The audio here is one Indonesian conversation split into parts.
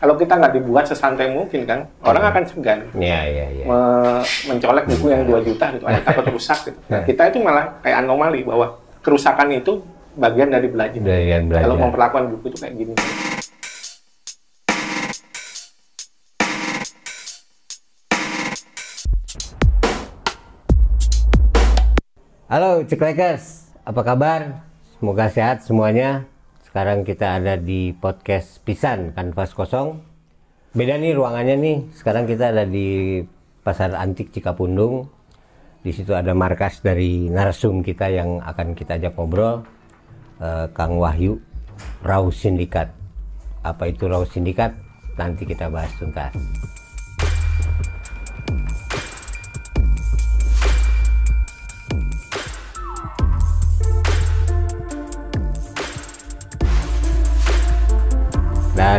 kalau kita nggak dibuat sesantai mungkin kan, orang akan segan Iya, iya, iya. me- mencolek buku yang 2 juta gitu, ada takut rusak gitu. Nah, kita itu malah kayak anomali bahwa kerusakan itu bagian dari belajar. Bagian belajar. Kalau memperlakukan buku itu kayak gini. Halo Ceklekers, apa kabar? Semoga sehat semuanya. Sekarang kita ada di podcast Pisan Kanvas Kosong. Beda nih ruangannya nih. Sekarang kita ada di Pasar Antik Cikapundung. Di situ ada markas dari narsum kita yang akan kita ajak ngobrol. Eh, Kang Wahyu, Rau Sindikat. Apa itu Rau Sindikat? Nanti kita bahas tuntas.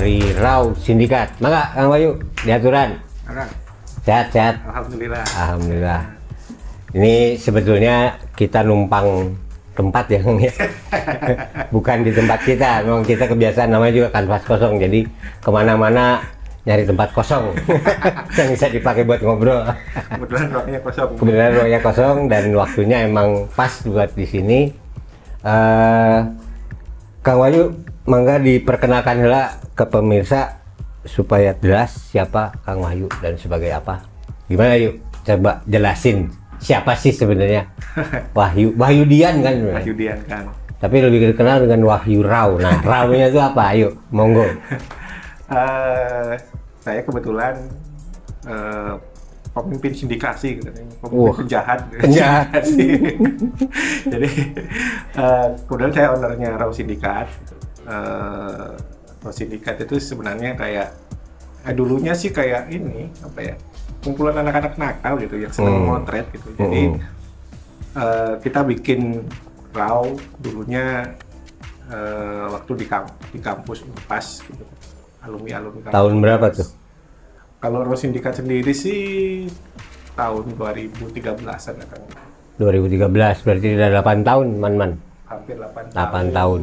Dari Rau Sindikat. Maka Kang Wahyu, diaturan. Sehat-sehat. Alhamdulillah. Alhamdulillah. Ini sebetulnya kita numpang tempat ya, ya. Bukan di tempat kita. Memang kita kebiasaan namanya juga kanvas kosong. Jadi ke mana-mana nyari tempat kosong yang bisa dipakai buat ngobrol. Kebetulan ruangnya kosong. Kebetulan ruangnya kosong dan waktunya emang pas buat di sini. Eh, Kang Wahyu, mangga diperkenalkan hela ke pemirsa supaya jelas siapa Kang Wahyu dan sebagai apa. Gimana yuk? Coba jelasin siapa sih sebenarnya Wahyu Wahyu Dian kan sebenarnya. Wahyudian kan. Tapi lebih dikenal dengan Wahyu Rau. Nah, Rau-nya itu apa? Ayo, monggo. Eh, saya kebetulan eh, pemimpin sindikasi, gitu. pemimpin Wah, penjahat. penjahat. Jadi eh, kemudian saya ownernya Raw Sindikat. Eh, Raw Sindikat itu sebenarnya kayak eh, dulunya sih kayak ini apa ya kumpulan anak-anak nakal gitu yang senang Hmm. motret gitu. Jadi Hmm. eh, kita bikin Raw dulunya eh, waktu di, kamp di kampus Unpas gitu. Alumni alumni Tahun berapa tuh? Kalau Raw Sindikat sendiri sih tahun 2013-an ya kan. 2013 berarti udah 8 tahun, Man-man. hampir 8 8 tahun.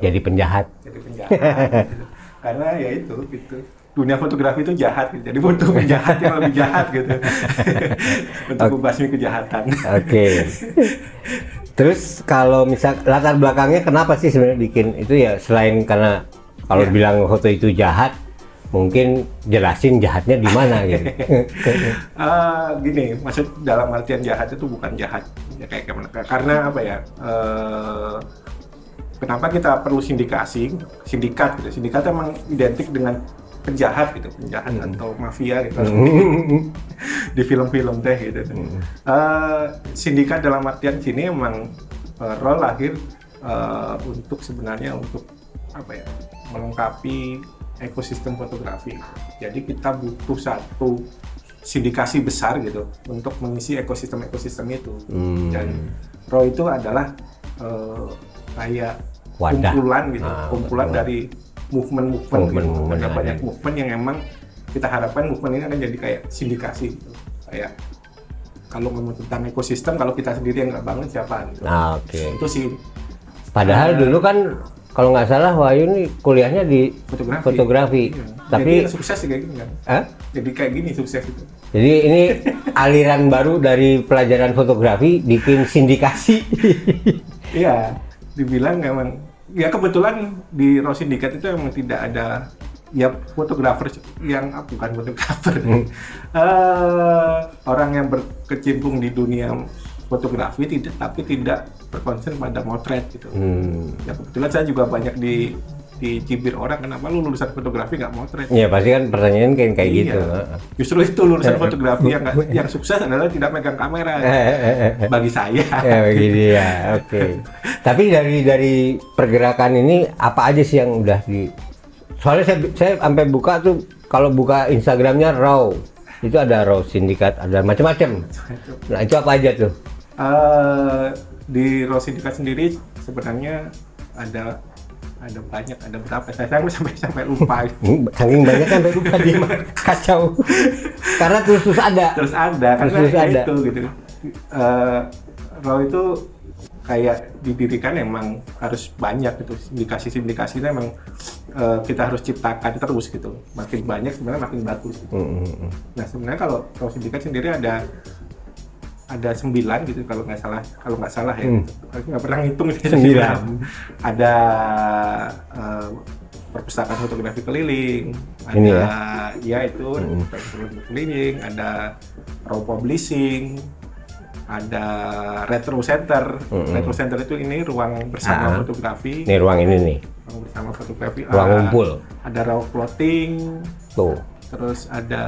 Jadi penjahat. jadi penjahat gitu. karena ya itu gitu dunia fotografi itu jahat gitu. jadi butuh penjahat yang lebih jahat gitu untuk membasmi kejahatan Oke. Terus kalau misal latar belakangnya kenapa sih sebenarnya bikin itu ya selain karena kalau Iya. bilang foto itu jahat, mungkin jelasin jahatnya di mana gitu. Eh, gini maksud dalam artian jahat itu bukan jahat ya kayak gimana karena apa ya eh, kenapa kita perlu sindikasi sindikat gitu sindikat emang identik dengan penjahat gitu penjahat atau mafia gitu di film-film teh gitu. Eh, sindikat dalam artian sini emang eh, role lahir eh, untuk sebenarnya untuk apa ya melengkapi ekosistem fotografi. Jadi kita butuh satu sindikasi besar gitu untuk mengisi ekosistem-ekosistem itu. Hmm. Dan RAW itu adalah eh, kayak Wadah. kumpulan gitu, Ah, kumpulan betul. dari movement-movement gitu. Movement-movement Ada banyak ada. movement yang emang kita harapkan movement ini akan jadi kayak sindikasi gitu. Kayak kalau ngomong tentang ekosistem, kalau kita sendiri yang nggak bangun siapa gitu. Nah, oke. Itu sih Padahal dulu kan kalau nggak salah Wahyu nih kuliahnya di fotografi. fotografi. Iya. Tapi jadi sukses kayak gini kan. Hah? Jadi kayak gini sukses itu. Jadi ini aliran baru dari pelajaran fotografi bikin sindikasi. Iya, dibilang emang ya kebetulan di Raw Syndicate itu emang tidak ada ya fotografer yang ah, bukan fotografer Eh, orang yang berkecimpung di dunia fotografi tidak tapi tidak berkonsen pada motret gitu. Hmm. ya kebetulan saya juga banyak di dicibir orang kenapa lu lulusan fotografi nggak motret? Ya pasti kan pertanyaan kayak kayak Iya. gitu. justru itu lulusan fotografi yang nggak- yang sukses adalah tidak megang kamera. Bagi saya. Ya begini ya oke. Tapi dari dari pergerakan ini apa aja sih yang udah di soalnya saya saya sampai buka tuh kalau buka Instagramnya raw. Itu ada raw sindikat ada macam-macam. Nah itu apa aja tuh? Eh, di Raw Syndicate sendiri sebenarnya ada ada banyak ada berapa? Saya saya sampai sampai lupa. Hmm, saking banyak kan baru lupa di kacau. Karena terus terus ada. Terus ada karena Terus ya ada. itu gitu. Eh, Raw itu kayak didirikan emang harus banyak gitu. Sindikasi-sindikasi itu emang eh, kita harus ciptakan terus gitu. Makin banyak sebenarnya makin bagus. Gitu. Mm, mm, mm. nah sebenarnya kalau kalau sindikat sendiri ada ada sembilan gitu kalau nggak salah kalau nggak salah ya Hmm. nggak pernah ngitung sih, Sembilan. ada eh, perpustakaan fotografi keliling ada Ini ya? ya itu Hmm. fotografi keliling ada raw publishing ada retro center Hmm. retro center itu ini ruang bersama Ah. fotografi Ini ruang ini nih, ruang bersama fotografi ruang Ah, ngumpul. ada raw clothing Tuh. terus ada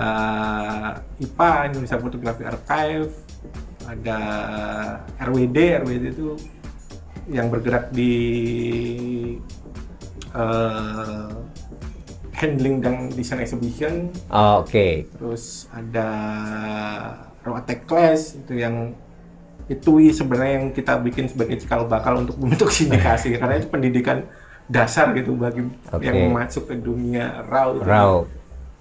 IPA Indonesia Fotografi Archive ada RWD RWD itu yang bergerak di eh, handling dan design exhibition Oh, Oke. terus ada Roatek Class itu yang itu sebenarnya yang kita bikin sebagai cikal bakal untuk membentuk sindikasi karena itu pendidikan dasar gitu bagi Oke. yang masuk ke dunia raw itu Raw.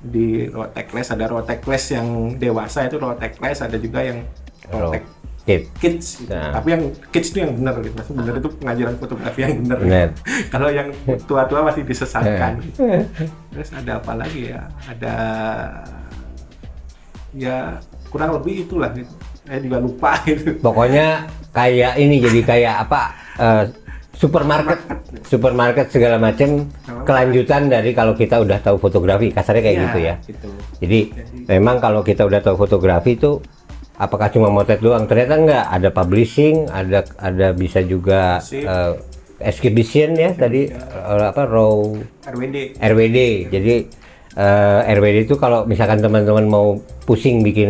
di Rotek Class ada Rotek Class yang dewasa itu Rotek Class ada juga yang Kit. Kids gitu. Nah. tapi yang kids itu yang benar gitu maksudnya benar itu pengajaran fotografi yang benar gitu. Kalau yang tua-tua masih disesatkan gitu. terus ada apa lagi ya ada ya kurang lebih itulah gitu saya juga lupa gitu Pokoknya kayak ini jadi kayak apa? eh, supermarket, supermarket segala macam kelanjutan dari kalau kita udah tahu fotografi, kasarnya kayak Ya, gitu ya. gitu. Jadi memang kalau kita udah tahu fotografi itu apakah cuma motret doang? Ternyata enggak, ada publishing, ada ada bisa juga Sip. eh, exhibition ya tadi eh, apa raw RWD RWD. Jadi eh, RWD itu kalau misalkan teman-teman mau pusing bikin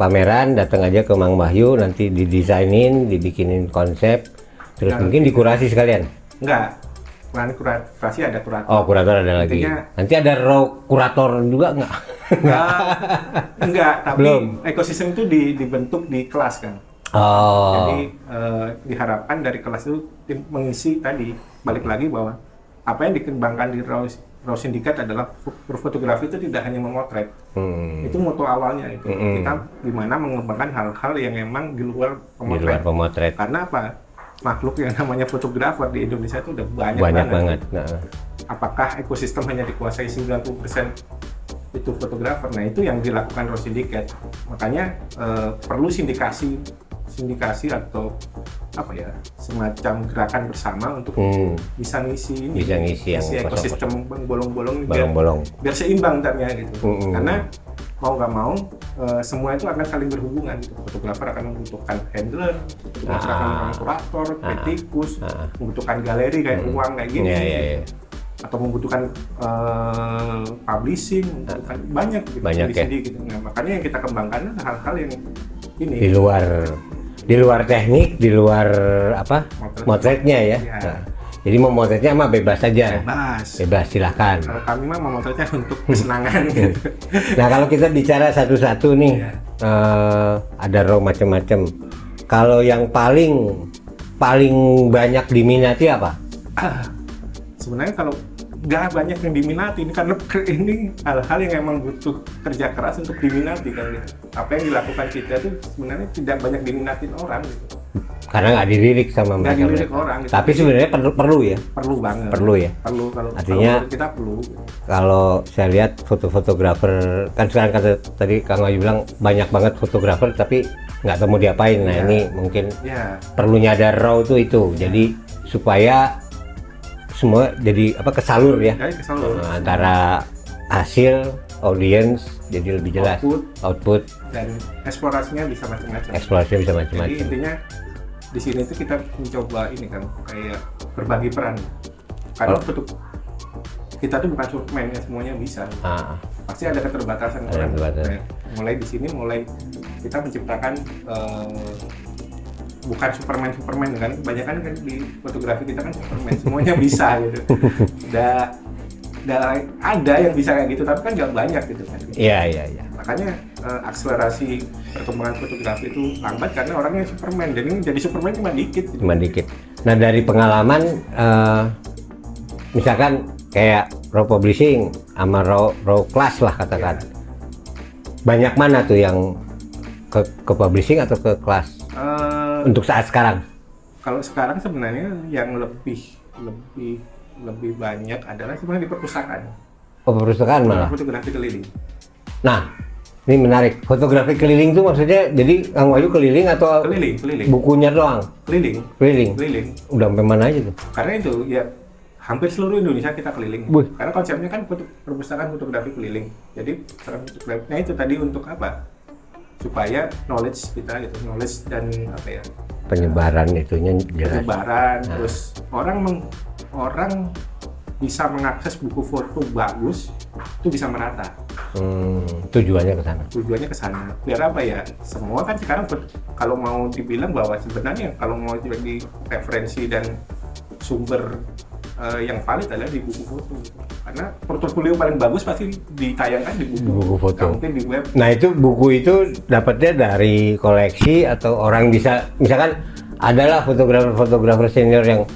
pameran, datang aja ke Mang Wahyu, nanti didesainin, dibikinin konsep, terus Dan- mungkin dikurasi sekalian. enggak Kurasi ada kurator Oh, kurator ada lagi. Intinya- Nanti ada kurator juga nggak? Enggak, enggak, tapi Belum. ekosistem itu di- dibentuk di kelas kan. Oh, Jadi eh, diharapkan dari kelas itu tim- mengisi tadi balik lagi bahwa apa yang dikembangkan di raw, raw sindikat adalah fo- berfotografi itu tidak hanya memotret. hmm, Itu moto awalnya itu. Mm-mm. Kita gimana mengembangkan hal-hal yang memang di luar di pemotret. luar pemotret Karena apa? Makhluk yang namanya fotografer di Indonesia itu udah banyak, banyak banget. Nah, apakah ekosistem hanya dikuasai 90% itu fotografer? Nah, itu yang dilakukan Raw Syndicate. Makanya eh, perlu sindikasi sindikasi atau apa ya, semacam gerakan bersama untuk hmm, bisa ngisi ini, Bisa ngisi yang ngisi ekosistem bolong-bolong biar, biar seimbang ntarnya gitu. Mm-mm. Karena mau nggak mau eh, semua itu akan saling berhubungan gitu. Fotografer akan membutuhkan handler, fotografer akan Ah. membutuhkan kurator, Ah. kritikus, Ah. membutuhkan galeri kayak Hmm. uang kayak gini. Iya, gitu. iya. Atau membutuhkan eh, publishing, membutuhkan banyak gitu. Banyak ya. Gitu. Nah, makanya yang kita kembangkan hal-hal yang ini. Di luar di luar teknik, di luar apa? Motret. Motretnya ya. Iya. Nah, jadi mau motretnya mah bebas saja. Bebas. Bebas silahkan. Kalau kami mah memotretnya untuk kesenangan gitu. Nah kalau kita bicara satu-satu nih, Iya. eh, ada raw macam-macam. Kalau yang paling paling banyak diminati apa? Ah, sebenarnya kalau nggak banyak yang diminati ini karena ini hal-hal yang emang butuh kerja keras untuk diminati kan gitu. Apa yang dilakukan kita itu sebenarnya tidak banyak diminatin orang gitu. Karena nggak dilirik sama mereka. dilirik orang, gitu. Tapi sebenarnya perlu perlu ya. Perlu banget. Perlu ya. Perlu kalau Artinya- kalau kita perlu. Kalau saya lihat foto-fotografer kan sekarang kata tadi Kang Ayu bilang banyak banget fotografer tapi nggak tahu mau diapain. Nah Iya. ini mungkin Ya, perlunya ada raw tuh itu. Jadi supaya semua jadi apa kesalur ya dari kesel Nah, antara hasil audience jadi lebih jelas output output dan eksplorasinya bisa macam-macam. eksplorasinya bisa Jadi macam-macam intinya di sini tuh kita mencoba ini kan kayak berbagi peran. Karena Kalau- untuk kita tuh bukan Superman ya semuanya bisa. ah, Pasti ada keterbatasan Ada peran. keterbatasan. Nah, mulai di sini mulai kita menciptakan eh, bukan Superman Superman kan kebanyakan kan di fotografi kita kan Superman semuanya bisa gitu. Da, da- ada yang bisa kayak gitu tapi kan nggak banyak gitu kan. iya iya iya Makanya eh, akselerasi perkembangan fotografi itu lambat karena orangnya Superman. Jadi jadi Superman cuma dikit. Gitu. cuma dikit nah dari pengalaman eh, misalkan kayak raw publishing sama raw raw class lah katakan banyak mana tuh yang ke ke publishing atau ke kelas Eh, untuk saat sekarang kalau sekarang sebenarnya yang lebih lebih lebih banyak adalah sebenarnya di perpustakaan Oh, perpustakaan malah. fotografi keliling Nah, ini menarik. Fotografi keliling itu maksudnya jadi Kang Wahyu keliling atau keliling keliling bukunya doang? keliling Keliling. keliling Udah sampai mana aja tuh? karena itu ya hampir seluruh Indonesia kita keliling Wih. karena konsepnya kan perpustakaan fotografi keliling jadi nah itu tadi untuk apa supaya knowledge kita gitu knowledge dan apa ya Penyebaran itunya jelas. penyebaran terus orang meng- orang bisa mengakses buku foto bagus itu bisa merata. Hmm, tujuannya ke sana. tujuannya ke sana. Biar apa ya? Semua kan sekarang kalau mau dibilang bahwa sebenarnya kalau mau jadi referensi dan sumber eh, yang valid adalah di buku foto. Karena portofolio paling bagus pasti ditayangkan di buku, buku foto. Mungkin di web. Nah, itu buku itu dapatnya dari koleksi atau orang bisa misalkan adalah fotografer-fotografer senior yang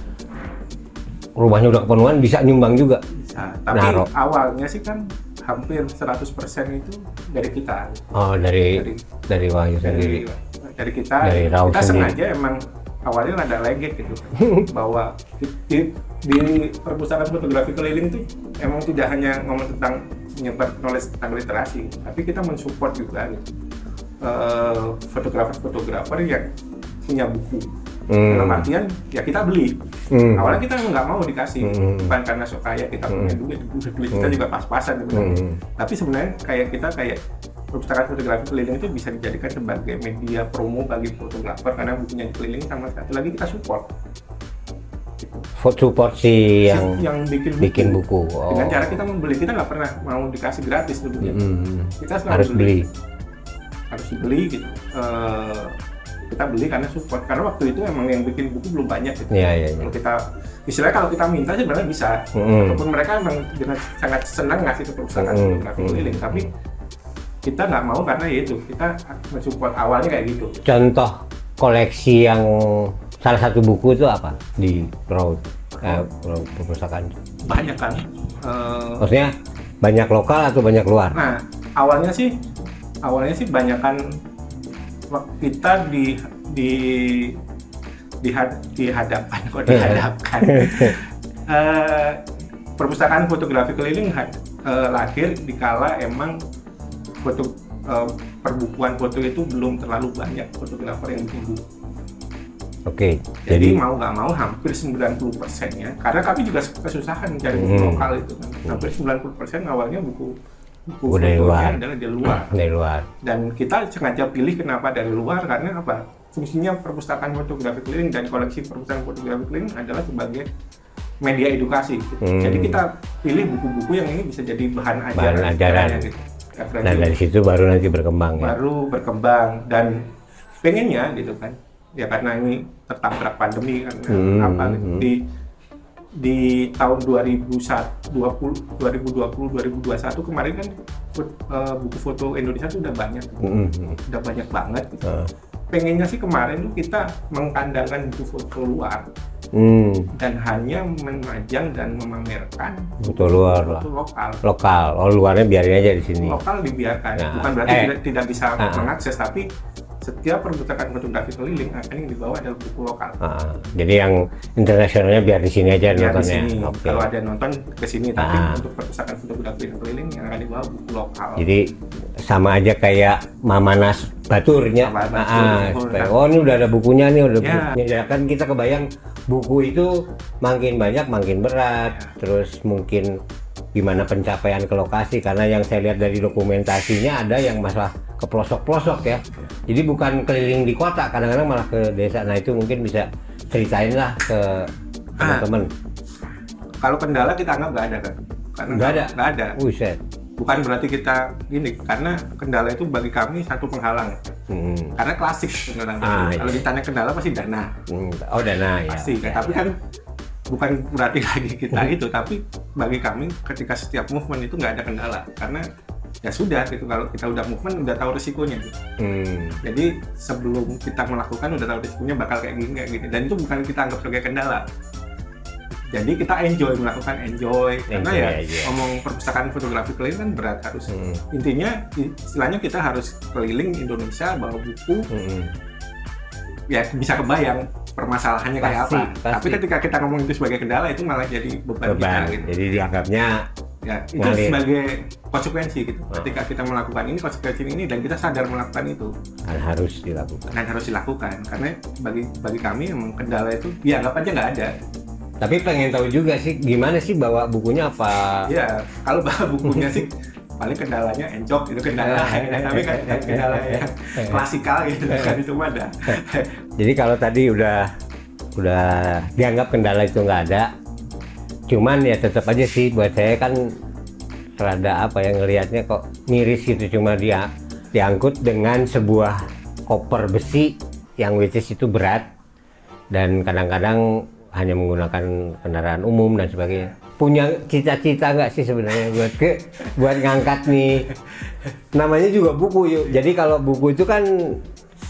rumahnya udah kepenuhan bisa nyumbang juga. bisa tapi Naro. awalnya sih kan hampir 100% itu dari kita Oh, dari Dari- dari Wahyu sendiri. dari, dari kita Dari kita sendiri. sengaja emang awalnya ada legit gitu bahwa di, di, di perpustakaan fotografi keliling itu emang tidak hanya ngomong tentang menyebar knowledge tentang literasi tapi kita mensupport juga gitu eh, fotografer-fotografer yang punya buku Hmm. dalam artian ya kita beli Hmm. awalnya kita nggak mau dikasih Hmm. bukan karena sok kaya kita punya duit udah duit kita juga pas-pasan sebenarnya Hmm. tapi sebenarnya kayak kita kayak perpustakaan fotografi keliling itu bisa dijadikan sebagai media promo bagi fotografer karena bukunya dikelilingi sama satu lagi kita support support si yang yang bikin buku, bikin buku. Oh. dengan cara kita membeli kita nggak pernah mau dikasih gratis dulunya Hmm. kita harus beli. harus dibeli gitu Eh, kita beli karena support karena waktu itu emang yang bikin buku belum banyak gitu Iya, iya, iya. kalau kita istilahnya kalau kita minta sih sebenarnya bisa Mm-mm. ataupun mereka emang dengan sangat senang ngasih ke perpustakaan Mm-mm. fotografi Mm-mm. keliling tapi kita nggak mau karena ya itu kita mensupport awalnya kayak gitu Contoh koleksi yang salah satu buku itu apa di Raut eh, perpustakaan? banyak kan Eh, Maksudnya banyak lokal atau banyak luar? nah awalnya sih awalnya sih banyakan kita di di dihad- dihadapkan kok dihadapkan Eh, perpustakaan fotografi keliling eh, lahir dikala emang foto eh, perbukuan foto itu belum terlalu banyak fotografer yang bikin buku. Oke, Jadi, jadi mau nggak mau hampir 90 persennya, karena kami juga kesusahan mencari buku Hmm. lokal itu kan. Hampir 90 persen awalnya buku Oh, dari luar. adalah dari luar. dari luar. Dan kita sengaja pilih kenapa dari luar karena apa? Fungsinya perpustakaan fotografi keliling dan koleksi perpustakaan fotografi keliling adalah sebagai media edukasi. Hmm. Jadi kita pilih buku-buku yang ini bisa jadi bahan ajaran. Bahan ajaran. gitu. Referensi Nah dari situ baru nanti berkembang ya. baru berkembang dan pengennya gitu kan ya karena ini tertabrak pandemi kan Hmm, apa gitu. hmm. di di tahun 2020 2020 2021 kemarin kan eh, buku foto Indonesia tuh udah banyak Mm, mm, udah banyak banget gitu. uh, pengennya sih kemarin tuh kita mengkandangkan buku foto luar mm, dan hanya memajang dan memamerkan Foto luar lah. foto lokal lokal. Oh luarnya biarin aja di sini. lokal dibiarkan Nah, bukan berarti eh. tidak, tidak bisa Ah. mengakses tapi setiap perpustakaan fotografi keliling akan yang dibawa adalah buku lokal Ah, jadi yang internasionalnya biar di sini aja ya di nontonnya. sini Oke. kalau ada nonton ke sini tapi Ah. untuk perpustakaan fotografi keliling yang akan dibawa buku lokal Jadi sama aja kayak Mamanas Baturnya. Mama Batur, Ah, ah, betul. supaya, oh ini udah ada bukunya nih, udah Ya. bukunya. Ya kan kita kebayang buku itu makin banyak makin berat, Ya. terus mungkin gimana pencapaian ke lokasi karena yang saya lihat dari dokumentasinya ada yang masalah ke pelosok-pelosok ya. Jadi bukan keliling di kota, kadang-kadang malah ke desa. Nah itu mungkin bisa ceritain lah ke Ah. teman-teman. kalau kendala kita anggap nggak ada kan karena Nggak ada? nggak ada Buset. bukan berarti kita ini karena kendala itu bagi kami satu penghalang Hmm. karena klasik sebenarnya Ah, kalau iya. ditanya kendala pasti dana Hmm. Oh dana ya. pasti kan Ya, tapi ya. kan bukan berarti lagi kita itu tapi bagi kami ketika setiap movement itu nggak ada kendala karena ya sudah gitu kalau kita udah movement udah tahu risikonya gitu. Hmm. jadi sebelum kita melakukan udah tahu risikonya bakal kayak gini kayak gini dan itu bukan kita anggap sebagai kendala jadi kita enjoy melakukan enjoy, karena Enjoy ya aja. ngomong perpustakaan fotografi keliling kan berat harus Hmm. intinya istilahnya kita harus keliling Indonesia bawa buku Hmm. ya bisa kebayang permasalahannya kayak Pasti, apa. pasti. Tapi ketika kita ngomong itu sebagai kendala itu malah jadi beban, beban. kita gitu. Jadi dianggapnya Ya, itu Ngalir. sebagai konsekuensi gitu. Oh. Ketika kita melakukan ini konsekuensi ini dan kita sadar melakukan itu hal harus dilakukan. dan harus dilakukan karena bagi bagi kami emang kendala itu ya anggap aja nggak ada. Tapi pengen tahu juga sih gimana sih bawa bukunya apa? Ya kalau bahan bukunya sih paling kendalanya encok itu kendala ya. tapi kan kendala yang klasikal gitu kan itu mah ada. Jadi kalau tadi udah udah dianggap kendala itu nggak ada, cuman ya tetap aja sih buat saya kan rada apa ya ngelihatnya kok miris gitu cuma dia diangkut dengan sebuah koper besi yang which is itu berat dan kadang-kadang hanya menggunakan kendaraan umum dan sebagainya. Punya cita-cita nggak sih sebenarnya buat ke buat ngangkat nih? Namanya juga buku yuk. Jadi kalau buku itu kan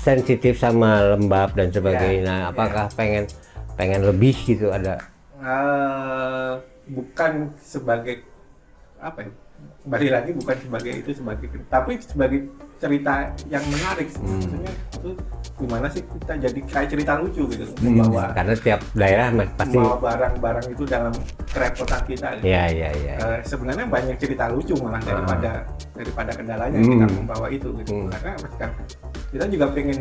sensitif sama lembab dan sebagainya. Ya, Nah, apakah pengen pengen lebih gitu ada? Eh, bukan sebagai apa ya? Kembali lagi bukan sebagai itu sebagai tapi sebagai cerita yang menarik sih. Hmm. Maksudnya itu gimana sih kita jadi kayak cerita lucu gitu Hmm, bahwa karena tiap daerah pasti membawa barang-barang itu dalam kerepotan kita gitu. ya ya ya. Eh, sebenarnya banyak cerita lucu malah daripada daripada kendalanya Hmm. kita membawa itu gitu Hmm. karena kita juga pengen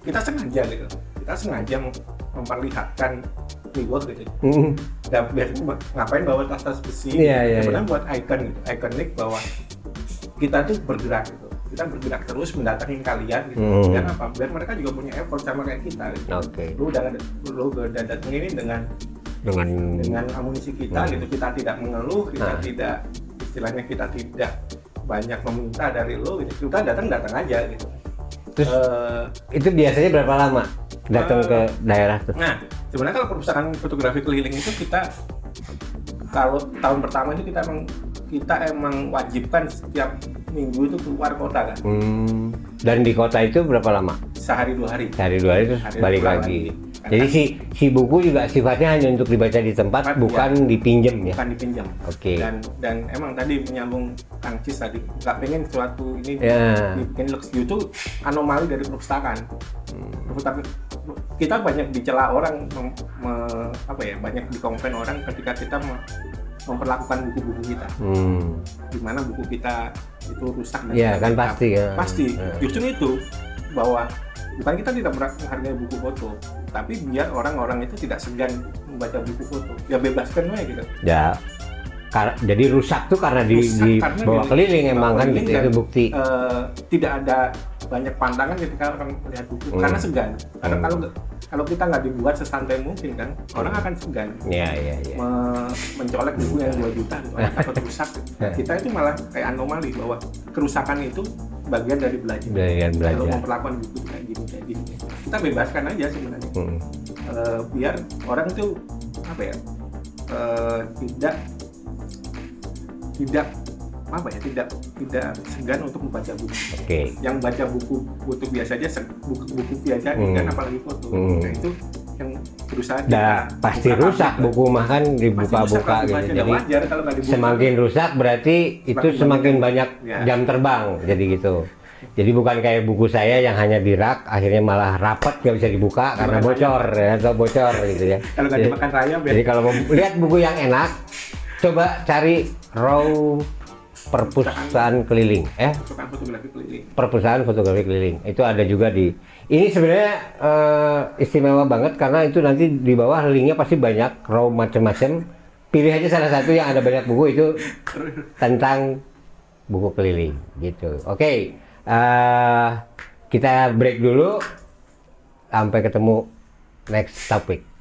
kita sengaja gitu kita sengaja mem- memperlihatkan reward gitu Hmm, dan biasanya ngapain bawa tas-tas besi Iya, iya, sebenarnya buat icon gitu ikonik bahwa kita tuh bergerak gitu kita bergerak terus mendatangi kalian gitu Hmm. dan apa biar mereka juga punya effort sama kayak kita gitu. Oke. lu udah lu udah datang ini dengan Dengan dengan amunisi kita Hmm. gitu kita tidak mengeluh kita Nah. tidak istilahnya kita tidak banyak meminta dari lo gitu kita datang datang aja gitu Terus Eh, itu biasanya berapa lama datang Eh, ke daerah tuh? nah sebenarnya kalau perpustakaan fotografi keliling itu kita kalau tahun pertama itu kita emang kita emang wajibkan setiap minggu itu keluar kota kan Hmm, dan di kota itu berapa lama? sehari dua hari Sehari dua hari terus Hari balik pulang lagi. lagi. Jadi si si buku juga sifatnya hanya untuk dibaca di tempat, Tempat, bukan dipinjem ya. bukan dipinjam Oke. dan dan emang tadi menyambung Kang Cis tadi nggak pengen suatu ini Ya. bikin luxury itu anomali dari perpustakaan Perpustakaan- kita banyak dicela orang mem- me- apa ya banyak dikomplain orang ketika kita me- memperlakukan buku-buku kita Hmm. di mana buku kita itu rusak dan Ya, kan sebagainya. pasti, ya. pasti Ya. justru itu bahwa bukan kita tidak menghargai buku foto tapi biar orang-orang itu tidak segan membaca buku foto ya bebaskan aja gitu Ya. kar- jadi rusak tuh karena di, Rusak di karena bawa keliling emang kan gitu dan, itu bukti. eh, tidak ada banyak pandangan ketika orang melihat buku Hmm. karena segan karena Hmm. kalau kalau kita nggak dibuat sesantai mungkin kan orang akan segan. Ya ya ya. me- mencolek buku yang 2 juta gitu, takut rusak. Kita itu malah kayak anomali bahwa kerusakan itu bagian dari belajar. Dari yang kalau belajar. memperlakukan buku kayak gini kayak gini. Kita bebaskan aja sebenarnya. Hmm. Eh, biar orang itu apa ya eh, tidak tidak apa ya tidak tidak segan untuk membaca buku Oke. yang baca buku buku biasa aja buku buku biasa Hmm. kan apalagi foto Hmm. nah itu yang berusaha kita pasti rusak buku mah kan dibuka-buka gitu. Jadi wajar kalau dibuka. semakin rusak berarti itu Semakin semakin banyak- Ya. jam terbang jadi gitu. Jadi bukan kayak buku saya yang hanya di rak akhirnya malah rapet nggak bisa dibuka karena Dimakan bocor ya atau bocor gitu ya. kalau nggak dimakan rayap ya Jadi kalau mau lihat buku yang enak, coba cari raw perpustakaan keliling. Eh, bukan fotografi keliling perpustakaan fotografi keliling. Itu ada juga di. Ini sebenarnya eh, istimewa banget karena itu nanti di bawah linknya pasti banyak raw macam-macam. Pilih aja salah satu yang ada banyak buku itu tentang buku keliling gitu. Oke, eh, kita break dulu. Sampai ketemu next topic.